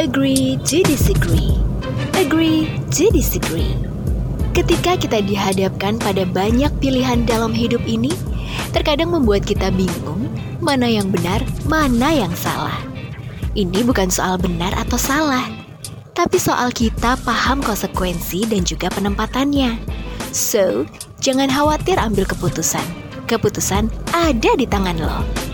Agree to disagree. Agree to disagree. Ketika kita dihadapkan pada banyak pilihan dalam hidup ini, terkadang membuat kita bingung mana yang benar, mana yang salah. Ini bukan soal benar atau salah, tapi soal kita paham konsekuensi dan juga penempatannya. So, jangan khawatir ambil keputusan. Keputusan ada di tangan lo.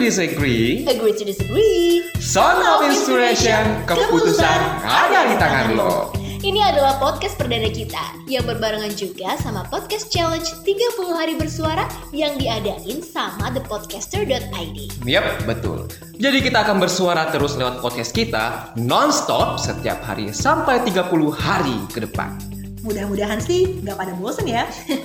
To disagree, Agree to Disagree. Son of Inspiration, keputusan ada di tangan lo. Ini adalah podcast perdana kita yang berbarengan juga sama podcast challenge 30 hari bersuara yang diadain sama thepodcaster.id. Yap, betul. Jadi kita akan bersuara terus lewat podcast kita non-stop setiap hari sampai 30 hari ke depan. Mudah-mudahan sih nggak pada bosen ya.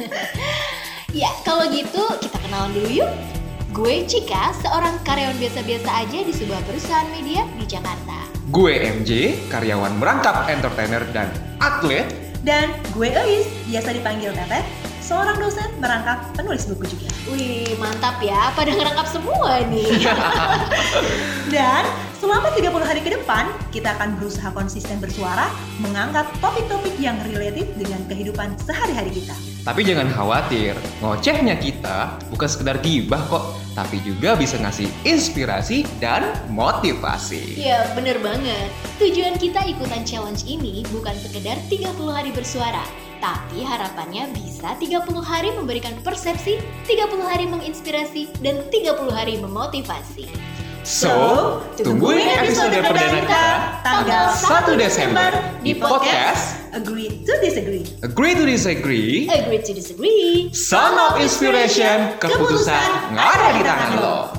Ya, kalau gitu kita kenalan dulu yuk. Gue Cika, seorang karyawan biasa-biasa aja di sebuah perusahaan media di Jakarta. Gue MJ, karyawan merangkap entertainer dan atlet. Dan gue Eis, biasa dipanggil Teteh, seorang dosen merangkap penulis buku juga. Wih, mantap ya, pada ngerangkap semua nih. Dan selama 30 hari ke depan, kita akan berusaha konsisten bersuara, mengangkat topik-topik yang related dengan kehidupan sehari-hari kita. Tapi jangan khawatir, ngocehnya kita bukan sekedar gibah kok, tapi juga bisa ngasih inspirasi dan motivasi. Iya, bener banget. Tujuan kita ikutan challenge ini bukan sekedar 30 hari bersuara, tapi harapannya bisa 30 hari memberikan persepsi, 30 hari menginspirasi, dan 30 hari memotivasi. So, tungguin episode perdana kita tanggal 1 Desember di podcast Agree to Disagree. Agree to Disagree, Agree to disagree. Son of Inspiration, keputusan ada di tangan lo.